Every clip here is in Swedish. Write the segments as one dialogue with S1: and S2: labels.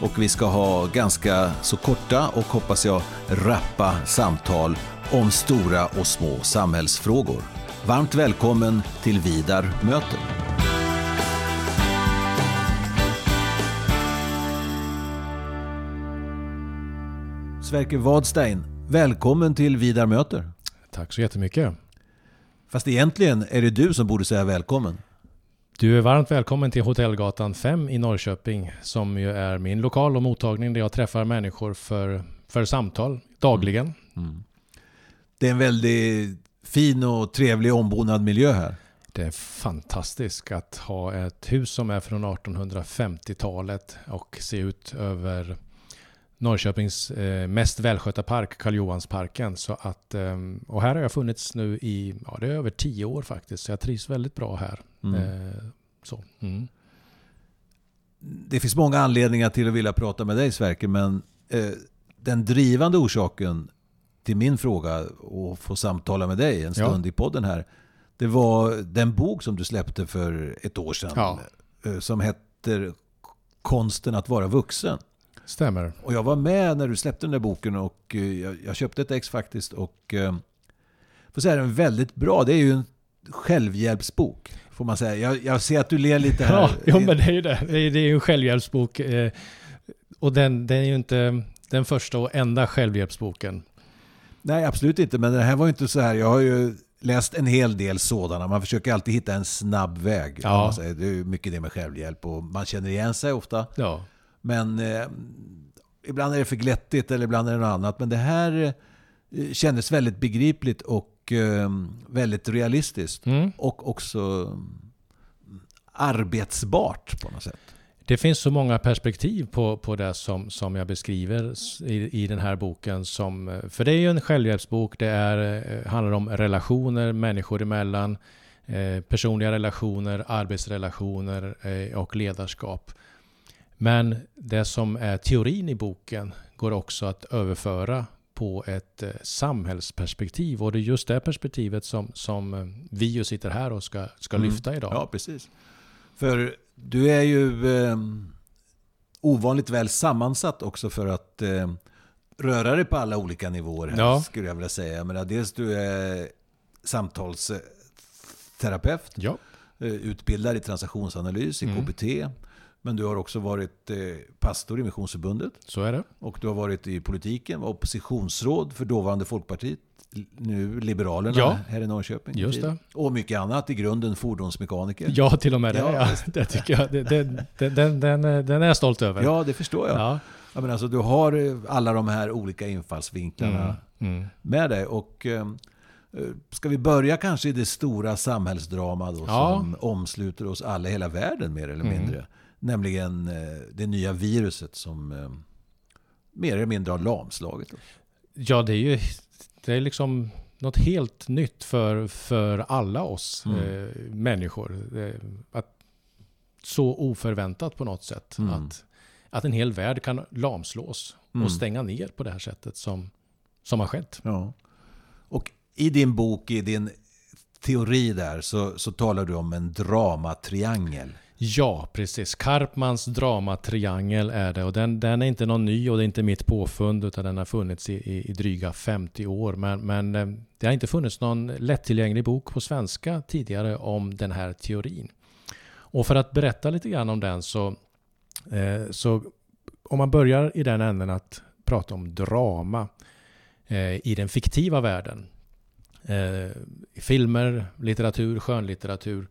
S1: och vi ska ha ganska så korta och hoppas jag rappa samtal om stora och små samhällsfrågor. Varmt välkommen till Vidar möter. Sverker Wadstein, välkommen till Vidar möter.
S2: Tack så jättemycket.
S1: Fast egentligen är det du som borde säga välkommen.
S2: Du är varmt välkommen till Hotellgatan 5 i Norrköping som ju är min lokal och mottagning där jag träffar människor för, för samtal dagligen. Mm. Mm.
S1: Det är en väldigt fin och trevlig ombonad miljö här.
S2: Det är fantastiskt att ha ett hus som är från 1850-talet och se ut över Norrköpings eh, mest välskötta park, Karl Johansparken. Så att, eh, och här har jag funnits nu i ja, det är över tio år faktiskt. Så jag trivs väldigt bra här. Mm. Eh, så. Mm.
S1: Det finns många anledningar till att vilja prata med dig Sverker, men eh, den drivande orsaken till min fråga och få samtala med dig en stund ja. i podden här. Det var den bok som du släppte för ett år sedan. Ja. Eh, som heter Konsten att vara vuxen.
S2: Stämmer.
S1: Och jag var med när du släppte den där boken och eh, jag, jag köpte ett ex faktiskt. Och eh, får säga den är väldigt bra. Det är ju en självhjälpsbok. Får man säga. Jag, jag ser att du ler lite här.
S2: Ja, jo, men det är ju det. Det är, ju en självhjälpsbok. Eh, och den, den är ju inte den första och enda självhjälpsboken.
S1: Nej, absolut inte. Men den här var ju inte så här. Jag har ju läst en hel del sådana. Man försöker alltid hitta en snabb väg. Ja. Det är mycket det med självhjälp och man känner igen sig ofta. Ja. Men eh, ibland är det för glättigt eller ibland är det något annat. Men det här eh, kändes väldigt begripligt och eh, väldigt realistiskt. Mm. Och också mm, arbetsbart på något sätt.
S2: Det finns så många perspektiv på, på det som, som jag beskriver i, i den här boken. Som, eh, för det är ju en självhjälpsbok. Det är, eh, handlar om relationer människor emellan. Eh, personliga relationer, arbetsrelationer eh, och ledarskap. Men det som är teorin i boken går också att överföra på ett eh, samhällsperspektiv. Och det är just det perspektivet som, som eh, vi ju sitter här och ska, ska mm. lyfta idag.
S1: Ja, precis. För du är ju eh, ovanligt väl sammansatt också för att eh, röra dig på alla olika nivåer här, ja. skulle jag vilja säga. Jag menar, dels du är samtalsterapeut, ja. Eh, utbildad i transaktionsanalys, i mm. KBT. Men du har också varit eh, pastor i Missionsförbundet.
S2: Så är det.
S1: Och du har varit i politiken, var oppositionsråd för dåvarande Folkpartiet, nu Liberalerna ja, här i Norrköping.
S2: Just det.
S1: Och mycket annat, i grunden fordonsmekaniker.
S2: Ja, till och med det. Ja. ja. Det tycker jag. Den, den, den, den är jag stolt över.
S1: Ja, det förstår jag. Ja. Ja, men alltså, du har eh, alla de här olika infallsvinklarna mm, mm. med dig. Och, eh, Ska vi börja kanske i det stora samhällsdrama då, ja. som omsluter oss alla i hela världen mer eller mm. Nämligen eh, det nya viruset som eh, mer eller mindre har lamslagit oss.
S2: Ja, det är ju det är liksom något helt nytt för, för alla oss mm. eh, människor. Eh, att, så oförväntat på något sätt. Mm. Att, att en hel värld kan lamslås mm. och stänga ner på det här sättet som, som har skett.
S1: Ja. Och i din bok, i din teori där, så, så talar du om en dramatriangel.
S2: Ja, precis. Karpmans dramatriangel är det. Och den, den är inte någon ny och det är inte mitt påfund utan den har funnits i, i, i dryga 50 år. Men, men eh, det har inte funnits någon lättillgänglig bok på svenska tidigare om den här teorin. Och för att berätta lite grann om den så, eh, så om man börjar i den änden att prata om drama eh, i den fiktiva världen. Eh, filmer, litteratur, skönlitteratur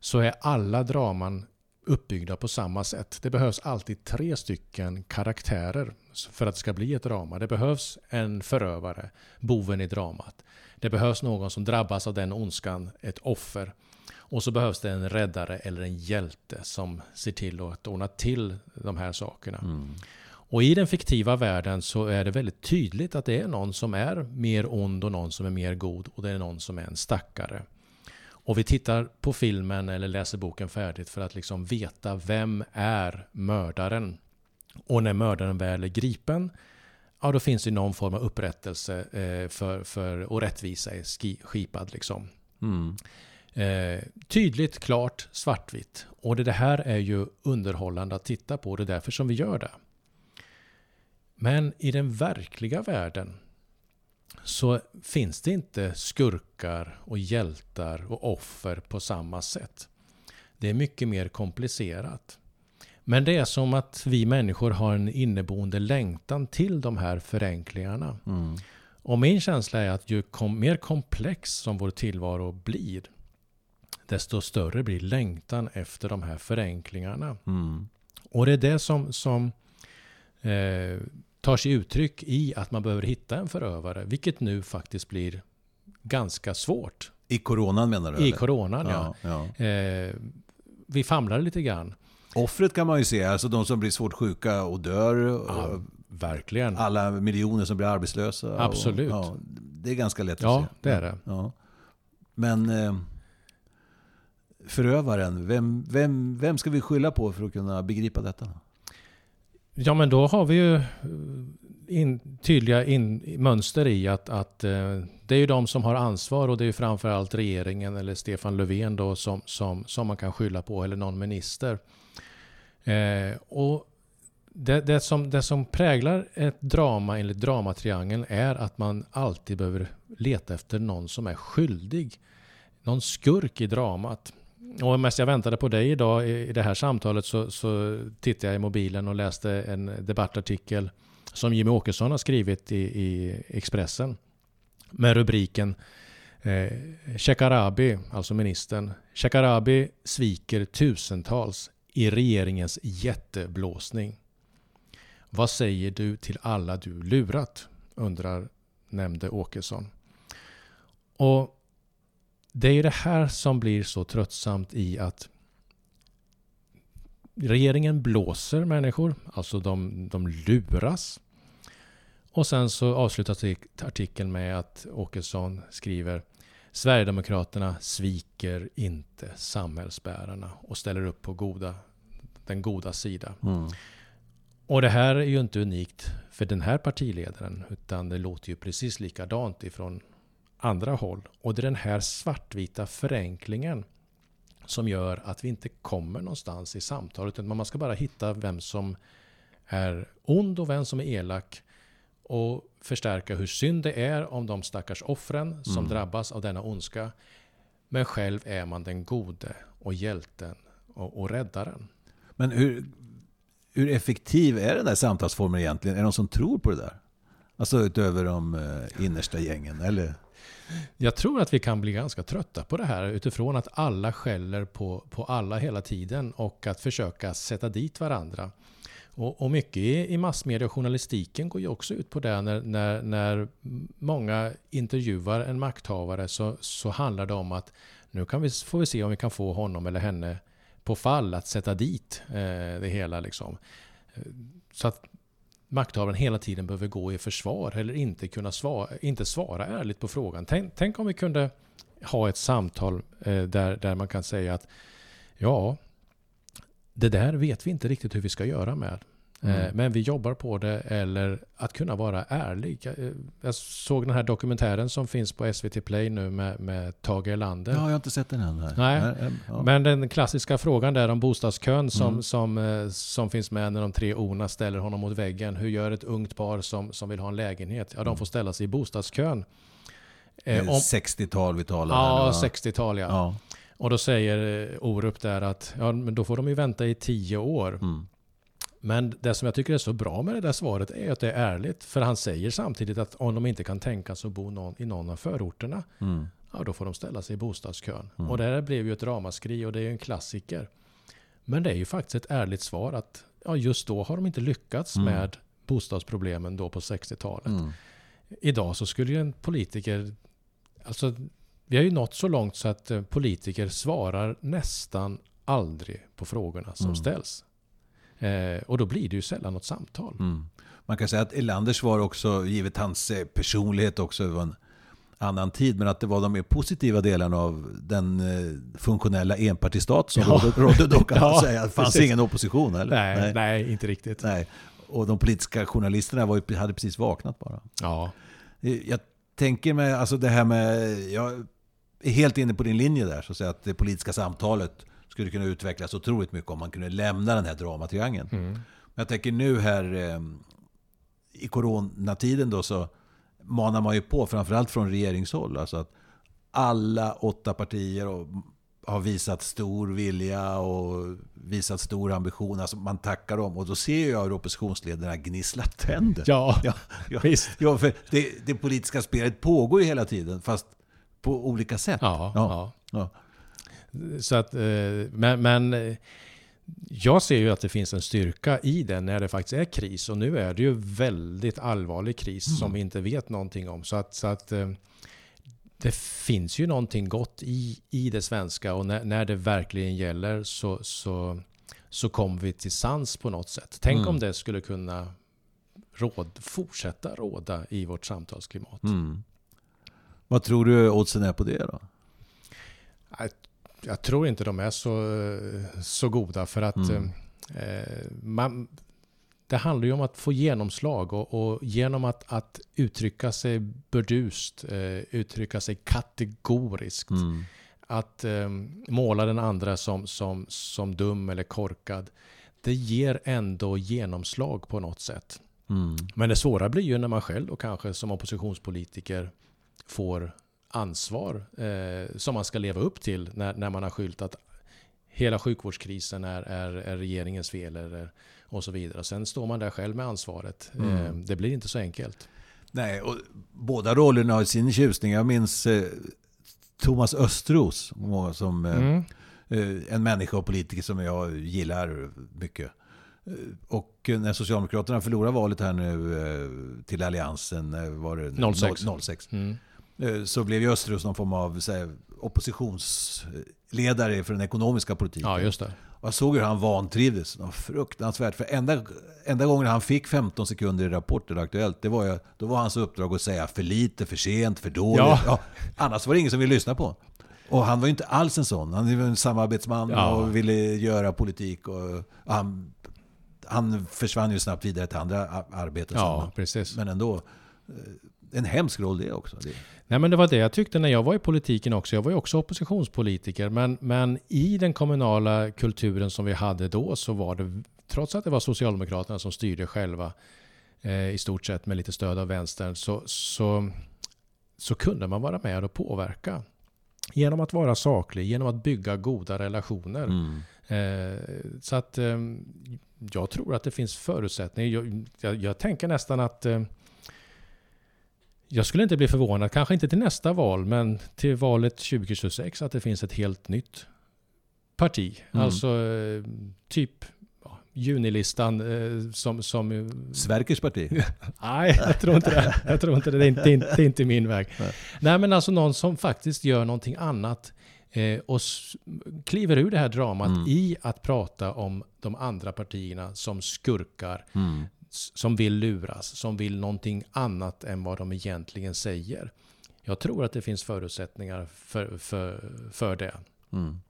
S2: så är alla draman uppbyggda på samma sätt. Det behövs alltid tre stycken karaktärer för att det ska bli ett drama. Det behövs en förövare, boven i dramat. Det behövs någon som drabbas av den ondskan, ett offer. Och så behövs det en räddare eller en hjälte som ser till att ordna till de här sakerna. Mm. Och i den fiktiva världen så är det väldigt tydligt att det är någon som är mer ond och någon som är mer god och det är någon som är en stackare. Och vi tittar på filmen eller läser boken färdigt för att liksom veta vem är mördaren. Och när mördaren väl är gripen, ja då finns det någon form av upprättelse eh, för, för, och rättvisa är skipad. Liksom. Mm. Eh, tydligt, klart, svartvitt. Och det här är ju underhållande att titta på. Det är därför som vi gör det. Men i den verkliga världen så finns det inte skurkar och hjältar och offer på samma sätt. Det är mycket mer komplicerat. Men det är som att vi människor har en inneboende längtan till de här förenklingarna. Mm. Och min känsla är att ju kom, mer komplex som vår tillvaro blir, desto större blir längtan efter de här förenklingarna. Mm. Och det är det som, som eh, tar sig uttryck i att man behöver hitta en förövare, vilket nu faktiskt blir ganska svårt.
S1: I coronan menar du?
S2: I eller? coronan, ja. ja, ja. Eh, vi famlar lite grann.
S1: Offret kan man ju se, alltså de som blir svårt sjuka och dör.
S2: Ja, verkligen.
S1: Alla miljoner som blir arbetslösa.
S2: Absolut.
S1: Och, ja, det är ganska lätt
S2: ja,
S1: att se.
S2: Ja, det är det.
S1: Ja. Men eh, förövaren, vem, vem, vem ska vi skylla på för att kunna begripa detta?
S2: Ja, men då har vi ju eh, in, tydliga in, mönster i att, att eh, det är ju de som har ansvar och det är ju framförallt regeringen eller Stefan Löfven då som, som, som man kan skylla på eller någon minister. Eh, och det, det, som, det som präglar ett drama enligt dramatriangeln är att man alltid behöver leta efter någon som är skyldig. Någon skurk i dramat. Och medan jag väntade på dig idag i det här samtalet så, så tittade jag i mobilen och läste en debattartikel som Jimmy Åkesson har skrivit i, i Expressen. Med rubriken eh, Shekarabi, alltså ministern. Shekarabi sviker tusentals i regeringens jätteblåsning. Vad säger du till alla du lurat? undrar nämnde Åkesson. Och det är ju det här som blir så tröttsamt i att regeringen blåser människor, alltså de, de luras. Och sen så avslutas artikeln med att Åkesson skriver Sverigedemokraterna sviker inte samhällsbärarna och ställer upp på goda, den goda sida. Mm. Och det här är ju inte unikt för den här partiledaren, utan det låter ju precis likadant ifrån andra håll. Och det är den här svartvita förenklingen som gör att vi inte kommer någonstans i samtalet. Man ska bara hitta vem som är ond och vem som är elak. Och förstärka hur synd det är om de stackars offren som mm. drabbas av denna ondska. Men själv är man den gode och hjälten och, och räddaren.
S1: Men hur, hur effektiv är den där samtalsformen egentligen? Är det någon som tror på det där? Alltså utöver de eh, innersta gängen, eller?
S2: Jag tror att vi kan bli ganska trötta på det här utifrån att alla skäller på, på alla hela tiden och att försöka sätta dit varandra. Och, och mycket i, i massmedia och journalistiken går ju också ut på det. När, när, när många intervjuar en makthavare så, så handlar det om att nu kan vi, får vi se om vi kan få honom eller henne på fall att sätta dit eh, det hela. Liksom. Så att makthavaren hela tiden behöver gå i försvar eller inte kunna svara, inte svara ärligt på frågan. Tänk, tänk om vi kunde ha ett samtal eh, där, där man kan säga att ja, det där vet vi inte riktigt hur vi ska göra med. Eh, mm. Men vi jobbar på det, eller att kunna vara ärlig. Jag, eh, såg den här dokumentären som finns på SVT Play nu med, med Tage Erlander.
S1: Ja, jag har inte sett den än.
S2: Nej, ja. men den klassiska frågan där om bostadskön som, mm. som, eh, som finns med när de tre orna ställer honom mot väggen. Hur gör ett ungt par som, som vill ha en lägenhet? Ja, de får ställa sig i bostadskön.
S1: Eh, 60-tal vi talar
S2: Ja, 60-tal ja. ja. Och då säger Orup där att ja, men då får de ju vänta i tio år. Mm. Men det som jag tycker är så bra med det där svaret är att det är ärligt. För han säger samtidigt att om de inte kan tänka sig att bo någon, i någon av förorterna, mm. ja då får de ställa sig i bostadskön. Mm. Och det här blev ju ett ramaskri och det är ju en klassiker. Men det är ju faktiskt ett ärligt svar att ja, just då har de inte lyckats mm. med bostadsproblemen då på 60-talet. Mm. Idag så skulle ju en politiker, alltså vi har ju nått så långt så att eh, politiker svarar nästan aldrig på frågorna som mm. ställs. Eh, och då blir det ju sällan något samtal.
S1: Mm. Man kan säga att Elanders var också, givet hans eh, personlighet också, var en annan tid, men att det var de mer positiva delarna av den eh, funktionella enpartistat som
S2: Ja.
S1: rådde, då kan man
S2: Ja,
S1: säga. Det fanns
S2: precis.
S1: ingen opposition heller.
S2: Nej, nej, inte riktigt.
S1: Nej. Och de politiska journalisterna var hade precis vaknat bara.
S2: Ja,
S1: Eh, Jag tänker mig, alltså det här med, jag är helt inne på din linje där, så att, säga, att det politiska samtalet skulle kunna utvecklas otroligt mycket om man kunde lämna den här dramatriangeln.
S2: mm.
S1: Men jag tänker nu här eh, i coronatiden då så manar man ju på, framförallt från regeringshåll, alltså att alla åtta partier och har visat stor vilja och visat stor ambition. Alltså man tackar dem och då ser jag hur oppositionsledarna gnisslar tänder.
S2: ja,
S1: Ja, ja,
S2: visst.
S1: ja för det, det politiska spelet pågår ju hela tiden, fast på olika sätt.
S2: Ja,
S1: Ja.
S2: ja.
S1: Ja.
S2: Så att, eh, men, men eh, jag ser ju att det finns en styrka i det när det faktiskt är kris. Och nu är det ju väldigt allvarlig kris som vi inte vet någonting om. Så att, så att eh, det finns ju någonting gott i, i det svenska och när, när det verkligen gäller så, så, så kommer vi till sans på något sätt. Tänk
S1: Mm.
S2: om det skulle kunna råd, fortsätta råda i vårt samtalsklimat.
S1: Mm. Vad tror du oddsen är på det då?
S2: Jag, tror inte de är så, så goda för att
S1: Mm.
S2: eh, man, det handlar ju om att få genomslag och, och genom att, att uttrycka sig burdust, eh, uttrycka sig kategoriskt,
S1: Mm.
S2: att eh, måla den andra som, som, som dum eller korkad. Det ger ändå genomslag på något sätt.
S1: Mm.
S2: Men det svåra blir ju när man själv och kanske som oppositionspolitiker får ansvar eh, som man ska leva upp till när, när man har skyltat hela sjukvårdskrisen är, är, är regeringens fel eller, och så vidare. Sen står man där själv med ansvaret.
S1: Mm.
S2: Eh, det blir inte så enkelt.
S1: Nej, och båda rollerna har sin tjusning. Jag minns eh, Thomas Östros som eh,
S2: Mm.
S1: eh, en människa och politiker som jag gillar mycket. Eh, Och när Socialdemokraterna förlorade valet här nu eh, till Alliansen, eh, var det
S2: 06.
S1: 06
S2: Mm.
S1: Eh, så blev ju Östros någon form av här, oppositionsledare för den ekonomiska politiken.
S2: Ja, just det.
S1: Och jag såg hur han vantrivdes. Fruktansvärt. För enda, enda gången han fick 15 sekunder i Rapport eller Aktuellt, det var ju, då var hans uppdrag att säga för lite, för sent, för dåligt.
S2: Ja.
S1: annars var det ingen som ville lyssna på. Och han var ju inte alls en sån. Han var en samarbetsman
S2: Ja.
S1: och ville göra politik. Och, och han, han försvann ju snabbt vidare till andra arbeten.
S2: Ja, precis.
S1: Men ändå, eh, en hemsk roll det också. Det.
S2: Nej, men det var det jag tyckte när jag var i politiken också. Jag var ju också oppositionspolitiker. Men, men i den kommunala kulturen som vi hade då så var det, trots att det var Socialdemokraterna som styrde själva eh, i stort sett med lite stöd av vänstern, så, så, så kunde man vara med och påverka. Genom att vara saklig, genom att bygga goda relationer.
S1: Mm.
S2: Eh, så att eh, jag tror att det finns förutsättningar. Jag, jag, jag tänker nästan att eh, jag skulle inte bli förvånad, kanske inte till nästa val, men till valet 2026 att det finns ett helt nytt parti.
S1: Mm.
S2: Alltså eh, typ ja, junilistan eh, som... som
S1: Sverkers parti.
S2: Nej, jag tror inte det. Jag tror inte det. Det är inte, det är inte, det är inte min väg.
S1: Nej.
S2: Nej. men alltså någon som faktiskt gör någonting annat eh, och kliver ur det här dramat
S1: Mm.
S2: i att prata om de andra partierna som skurkar,
S1: Mm.
S2: Som vill luras, som vill någonting annat än vad de egentligen säger. Jag tror att det finns förutsättningar för, för, för det.
S1: Mm.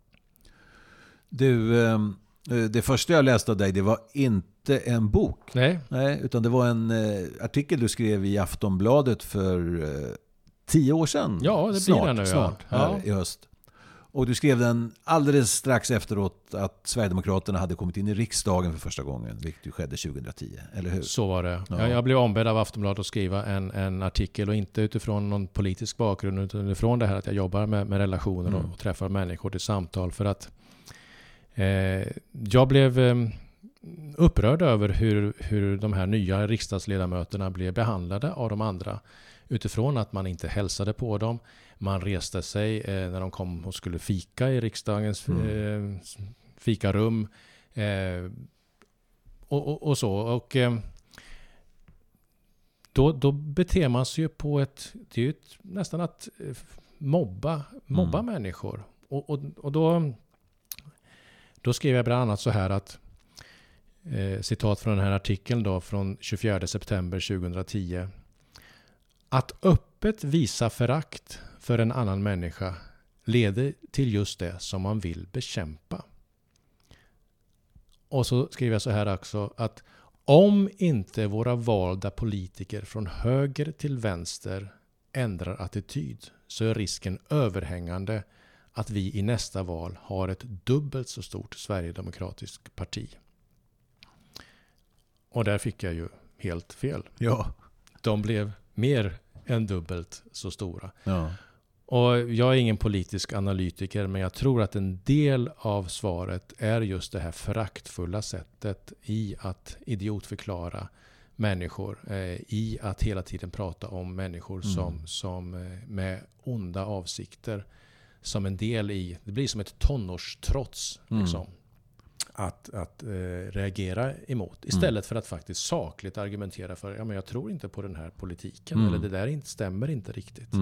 S1: Du, eh, det första jag läste av dig, det var inte en bok.
S2: Nej,
S1: Nej, utan det var en eh, artikel du skrev i Aftonbladet för eh, tio år sedan.
S2: Ja, det blir
S1: snart,
S2: det nu, ja.
S1: Snart, här
S2: Ja.
S1: i höst. Och du skrev den alldeles strax efteråt att Sverigedemokraterna hade kommit in i riksdagen för första gången, vilket ju skedde 2010, eller hur?
S2: så var det.
S1: Ja.
S2: Jag, blev ombedd av Aftonbladet att skriva en, en artikel och inte utifrån någon politisk bakgrund utan utifrån det här att jag jobbar med, med relationer
S1: Mm.
S2: och, och träffar människor till samtal. För att eh, jag blev eh, upprörd över hur, hur de här nya riksdagsledamöterna blev behandlade av de andra. Utifrån att man inte hälsade på dem. Man reste sig eh, när de kom och skulle fika i riksdagens
S1: Mm.
S2: eh, fikarum. Eh, och, och, och så. Och eh, då, då beter man sig ju på ett... Det är ju ett, nästan att eh, mobba, mobba
S1: Mm.
S2: människor. Och, och, och då, då skrev jag bland annat så här att eh, citat från den här artikeln då från 24 september 2010. Att öppet visa förakt för en annan människa leder till just det som man vill bekämpa. Och så skriver jag så här också att om inte våra valda politiker från höger till vänster ändrar attityd så är risken överhängande att vi i nästa val har ett dubbelt så stort Sverigedemokratiskt parti. Och där fick jag ju helt fel.
S1: Ja.
S2: De blev mer än dubbelt så stora.
S1: ja.
S2: Och jag är ingen politisk analytiker, men jag tror att en del av svaret är just det här föraktfulla sättet i att idiotförklara människor. Eh, I att hela tiden prata om människor
S1: Mm.
S2: som, som eh, med onda avsikter. Som en del i, det blir som ett tonårstrots.
S1: Mm.
S2: Liksom, att, att eh, reagera emot. Istället för att faktiskt sakligt argumentera för, ja men jag tror inte på den här politiken.
S1: Mm.
S2: Eller det där inte, stämmer inte riktigt.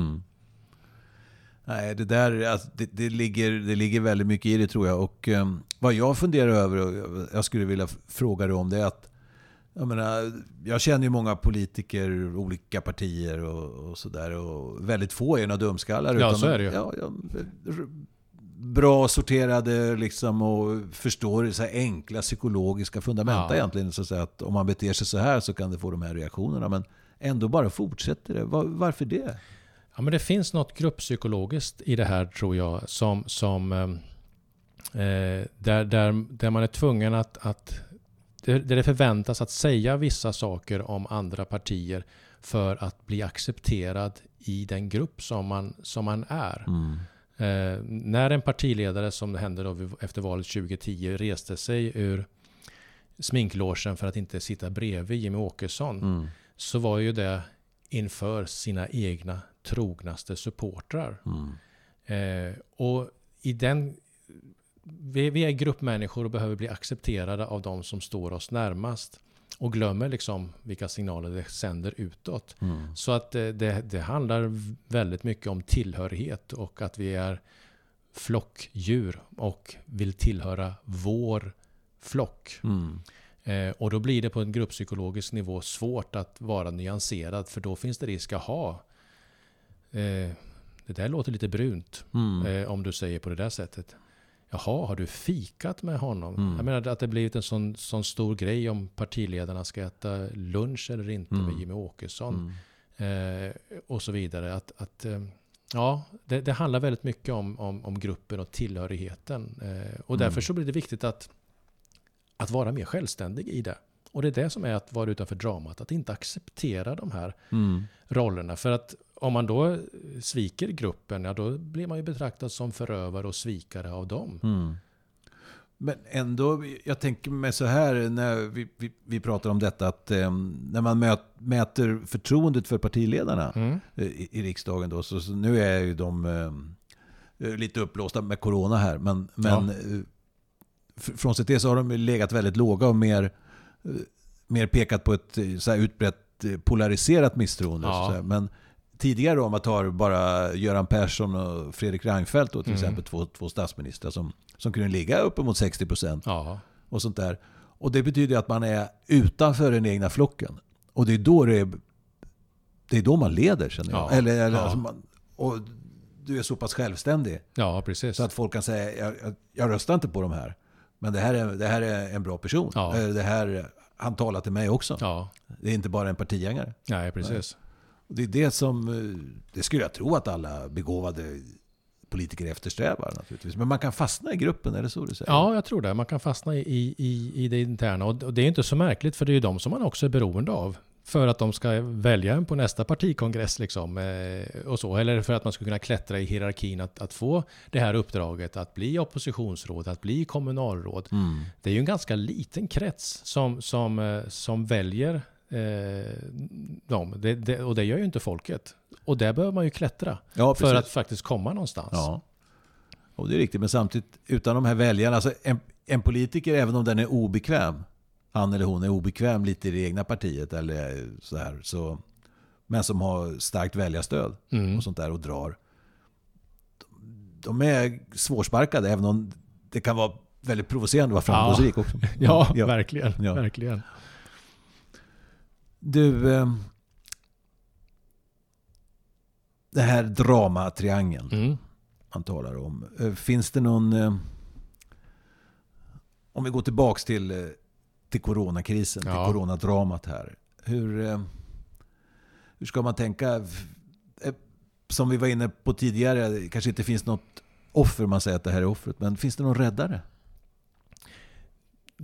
S1: Nej, det där alltså, det, det, ligger, det ligger väldigt mycket i det tror jag. Och um, vad jag funderar över och jag skulle vilja fråga dig om det är att jag, menar, jag känner ju många politiker, olika partier och, och sådär. Och väldigt få är några dumskallar.
S2: Ja, så är det ju.
S1: Ja, ja, bra sorterade liksom och förstår så enkla psykologiska fundamenta
S2: Ja.
S1: egentligen. Så att, att om man beter sig så här så kan det få de här reaktionerna. Men ändå bara fortsätter det. Var, varför det?
S2: Ja, men det finns något grupppsykologiskt i det här tror jag. Som, som, eh, eh, där, där, där man är tvungen att, att där det förväntas att säga vissa saker om andra partier för att bli accepterad i den grupp som man, som man är.
S1: Mm.
S2: Eh, när en partiledare, som det hände då efter valet 2010, reste sig ur sminklogen för att inte sitta bredvid Jimmy Åkesson
S1: Mm.
S2: så var ju det inför sina egna trognaste supportrar.
S1: Mm.
S2: Eh, och i den... Vi, vi är gruppmänniskor och behöver bli accepterade av de som står oss närmast. Och glömmer liksom vilka signaler det sänder utåt.
S1: Mm.
S2: Så att eh, det, det handlar väldigt mycket om tillhörighet och att vi är flockdjur och vill tillhöra vår flock.
S1: Mm.
S2: Eh, och då blir det på en grupppsykologisk nivå svårt att vara nyanserad för då finns det risk att ha eh, det där låter lite brunt
S1: Mm.
S2: eh, om du säger på det där sättet. Jaha, har du fikat med honom?
S1: Mm.
S2: Jag menar att det blivit en sån, sån stor grej om partiledarna ska äta lunch eller inte
S1: Mm.
S2: med Jimmy Åkesson.
S1: Mm.
S2: Eh, och så vidare. Att, att, eh, ja, det, det handlar väldigt mycket om, om, om gruppen och tillhörigheten. Och därför
S1: Mm.
S2: så blir det viktigt att, att vara mer självständig i det. Och det är det som är att vara utanför dramat. Att inte acceptera de här
S1: Mm.
S2: rollerna. För att om man då sviker gruppen, ja då blir man ju betraktad som förövare och svikare av dem.
S1: Mm. Men ändå, jag tänker mig så här när vi, vi, vi pratar om detta att eh, när man möt, mäter förtroendet för partiledarna
S2: Mm.
S1: eh, i, i riksdagen då, så, så nu är ju de eh, lite uppblåsta med corona här, men, men
S2: Ja.
S1: eh, fr- frånsett det så har de ju legat väldigt låga och mer, eh, mer pekat på ett eh, så här utbrett eh, polariserat misstroende.
S2: Ja.
S1: Så här. Men tidigare om man tar bara Göran Persson och Fredrik Reinfeldt då, till
S2: Mm.
S1: exempel två, två statsministrar som, som kunde ligga uppemot 60 procent och sånt där. Och det betyder att man är utanför den egna flocken. Och det är då det är, det är då man leder känner jag.
S2: Ja.
S1: Eller, eller
S2: Ja.
S1: alltså man, och du är så pass självständig
S2: ja precis.
S1: så att folk kan säga jag, jag, jag röstar inte på de här. Men det här är, det här är en bra person.
S2: Ja.
S1: Eller Det här, han talar till mig också.
S2: Ja,
S1: Det är inte bara en partigängare.
S2: nej precis.
S1: Och det är det som, eh, det skulle jag tro att alla begåvade politiker eftersträvar naturligtvis. Men man kan fastna i gruppen, är det så du säger?
S2: Ja, jag tror det. Man kan fastna i, i, i det interna. Och det är inte så märkligt, för det är ju de som man också är beroende av. För att de ska välja en på nästa partikongress. Liksom, eh, och så. Eller för att man ska kunna klättra i hierarkin att, att få det här uppdraget. Att bli oppositionsråd, att bli kommunalråd.
S1: Mm.
S2: Det är ju en ganska liten krets som, som, eh, som väljer eh, dem. Det, det, och det gör ju inte folket. Och där behöver man ju klättra.
S1: Ja,
S2: för att faktiskt komma någonstans.
S1: Ja. Och det är riktigt, men samtidigt utan de här väljarna. Alltså en, en politiker, även om den är obekväm, han eller hon är obekväm lite i det egna partiet eller så här, så, men som har starkt väljarstöd
S2: Mm.
S1: och sånt där och drar. De är svårsparkade, även om det kan vara väldigt provocerande att vara framgångsrik också.
S2: Ja, ja, verkligen. Ja. verkligen.
S1: Du, eh, det här dramatriangeln mm. man talar om. Eh, finns det någon... Eh, om vi går tillbaks till, till coronakrisen, ja. till coronadramat här. Hur, hur ska man tänka? Som vi var inne på tidigare, kanske inte finns något offer, man säger att det här är offret. Men finns det någon räddare?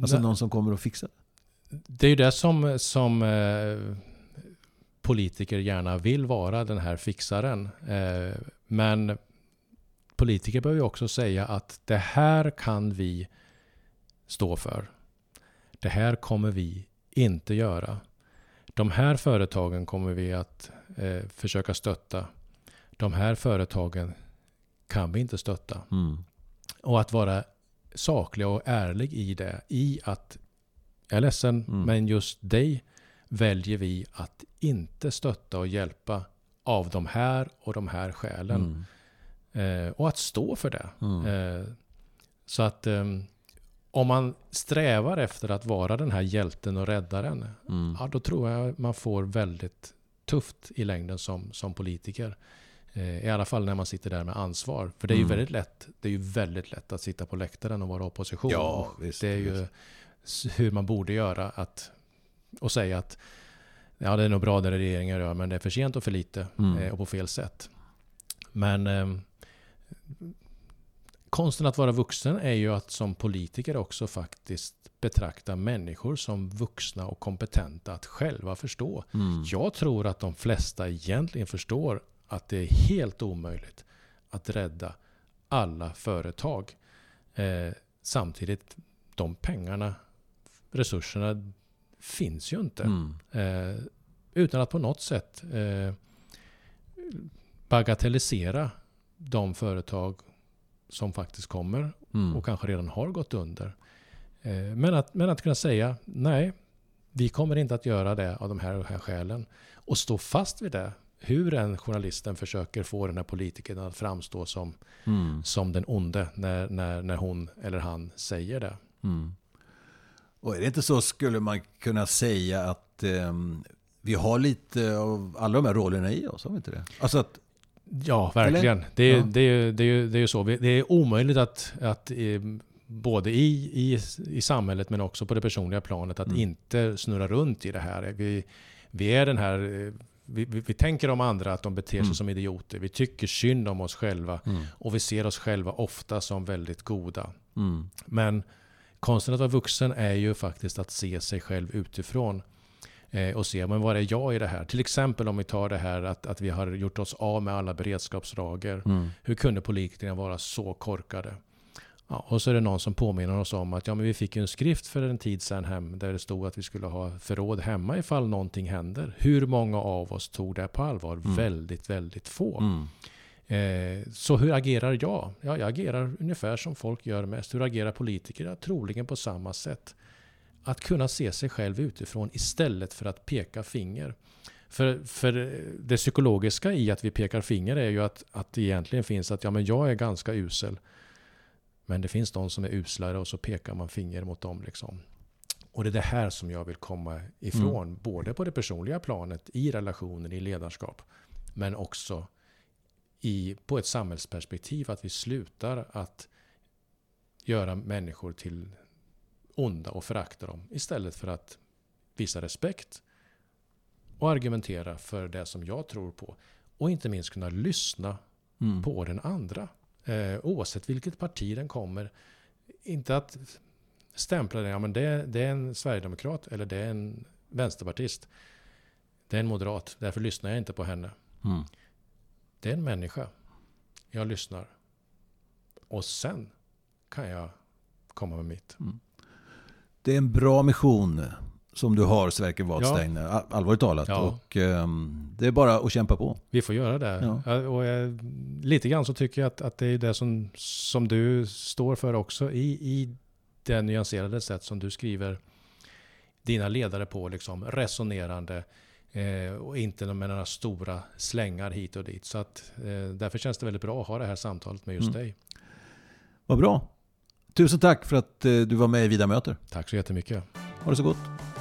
S1: Alltså Nej. någon som kommer att fixa det?
S2: Det är ju det som, som eh, politiker gärna vill vara, den här fixaren. Eh, men politiker behöver ju också säga att det här kan vi stå för. Det här kommer vi inte göra. De här företagen kommer vi att eh, försöka stötta. De här företagen kan vi inte stötta. Mm. Och att vara saklig och ärlig i det. I att, jag är ledsen, mm. men just dig väljer vi att inte stötta och hjälpa av de här och de här skälen. Mm. Eh, och att stå för det. Mm. Eh, så att eh, om man strävar efter att vara den här hjälten och räddaren, mm. ja, då tror jag man får väldigt tufft i längden som, som politiker. Eh, I alla fall när man sitter där med ansvar. För det är ju mm. väldigt lätt Det är ju väldigt lätt att sitta på läktaren och vara opposition.
S1: Ja, visst,
S2: det är ju hur man borde göra. Att, och säga att ja, det är nog bra det regeringen gör, men det är för sent och för lite mm. Eh, och på fel sätt. Men eh, konsten att vara vuxen är ju att som politiker också faktiskt betrakta människor som vuxna och kompetenta att själva förstå. Mm. Jag tror att de flesta egentligen förstår att det är helt omöjligt att rädda alla företag. Eh, samtidigt, de pengarna, resurserna finns ju inte. Mm. Eh, utan att på något sätt eh, bagatellisera de företag som faktiskt kommer mm. och kanske redan har gått under. Eh, men, att, men att kunna säga nej, vi kommer inte att göra det av de här och här skälen. Och stå fast vid det hur en journalisten försöker få den här politikern att framstå som, mm. som den onde när, när, när hon eller han säger det. Mm.
S1: Och är det inte så, skulle man kunna säga att eh, vi har lite av alla de här rollerna i oss? Har vi inte det? Alltså att,
S2: ja, verkligen. Det är, ja. Det, är, det, är, det är så. Det är omöjligt att, att eh, både i, i, i samhället men också på det personliga planet att mm. inte snurra runt i det här. Vi, vi är den här eh, vi, vi, vi, tänker om andra att de beter sig mm. som idioter. Vi tycker synd om oss själva. Mm. Och vi ser oss själva ofta som väldigt goda. Mm. Men konsten att vara vuxen är ju faktiskt att se sig själv utifrån. Eh, och se, men vad är jag i det här? Till exempel om vi tar det här att, att vi har gjort oss av med alla beredskapslager. Mm. Hur kunde politikerna vara så korkade? Ja, och så är det någon som påminner oss om att ja, men vi fick en skrift för en tid sedan hem där det stod att vi skulle ha förråd hemma ifall någonting händer. Hur många av oss tog det på allvar? Mm. Väldigt, väldigt få. Mm. Eh, så hur agerar jag? Ja, jag agerar ungefär som folk gör mest. Hur agerar politiker? Ja, troligen på samma sätt. Att kunna se sig själv utifrån istället för att peka finger. För, för det psykologiska i att vi pekar finger är ju att, att det egentligen finns att ja, men jag är ganska usel. Men det finns de som är uslare och så pekar man finger mot dem. Liksom. Och det är det här som jag vill komma ifrån. Mm. Både på det personliga planet, i relationer, i ledarskap. Men också i, på ett samhällsperspektiv. Att vi slutar att göra människor till onda och förakta dem. Istället för att visa respekt och argumentera för det som jag tror på. Och inte minst kunna lyssna mm. på den andra. Eh, oavsett vilket parti den kommer. Inte att stämpla den, ja men det, det är en sverigedemokrat eller det är en vänsterpartist. Det är en moderat, därför lyssnar jag inte på henne. Mm. Det är en människa. Jag lyssnar. Och sen kan jag komma med mitt. Mm.
S1: Det är en bra mission som du har Sverker Wadstein, ja. allvarligt talat. Ja. Och, um, det är bara att kämpa på.
S2: Vi får göra det. Ja. Och jag, lite grann så tycker jag att, att det är det som, som du står för också i, i det nyanserade sätt som du skriver dina ledare på, liksom resonerande eh, och inte med några stora slängar hit och dit. Så att, eh, därför känns det väldigt bra att ha det här samtalet med just mm. dig.
S1: Vad bra. Tusen tack för att eh, du var med i Vida möter.
S2: Tack så jättemycket.
S1: Ha det så gott.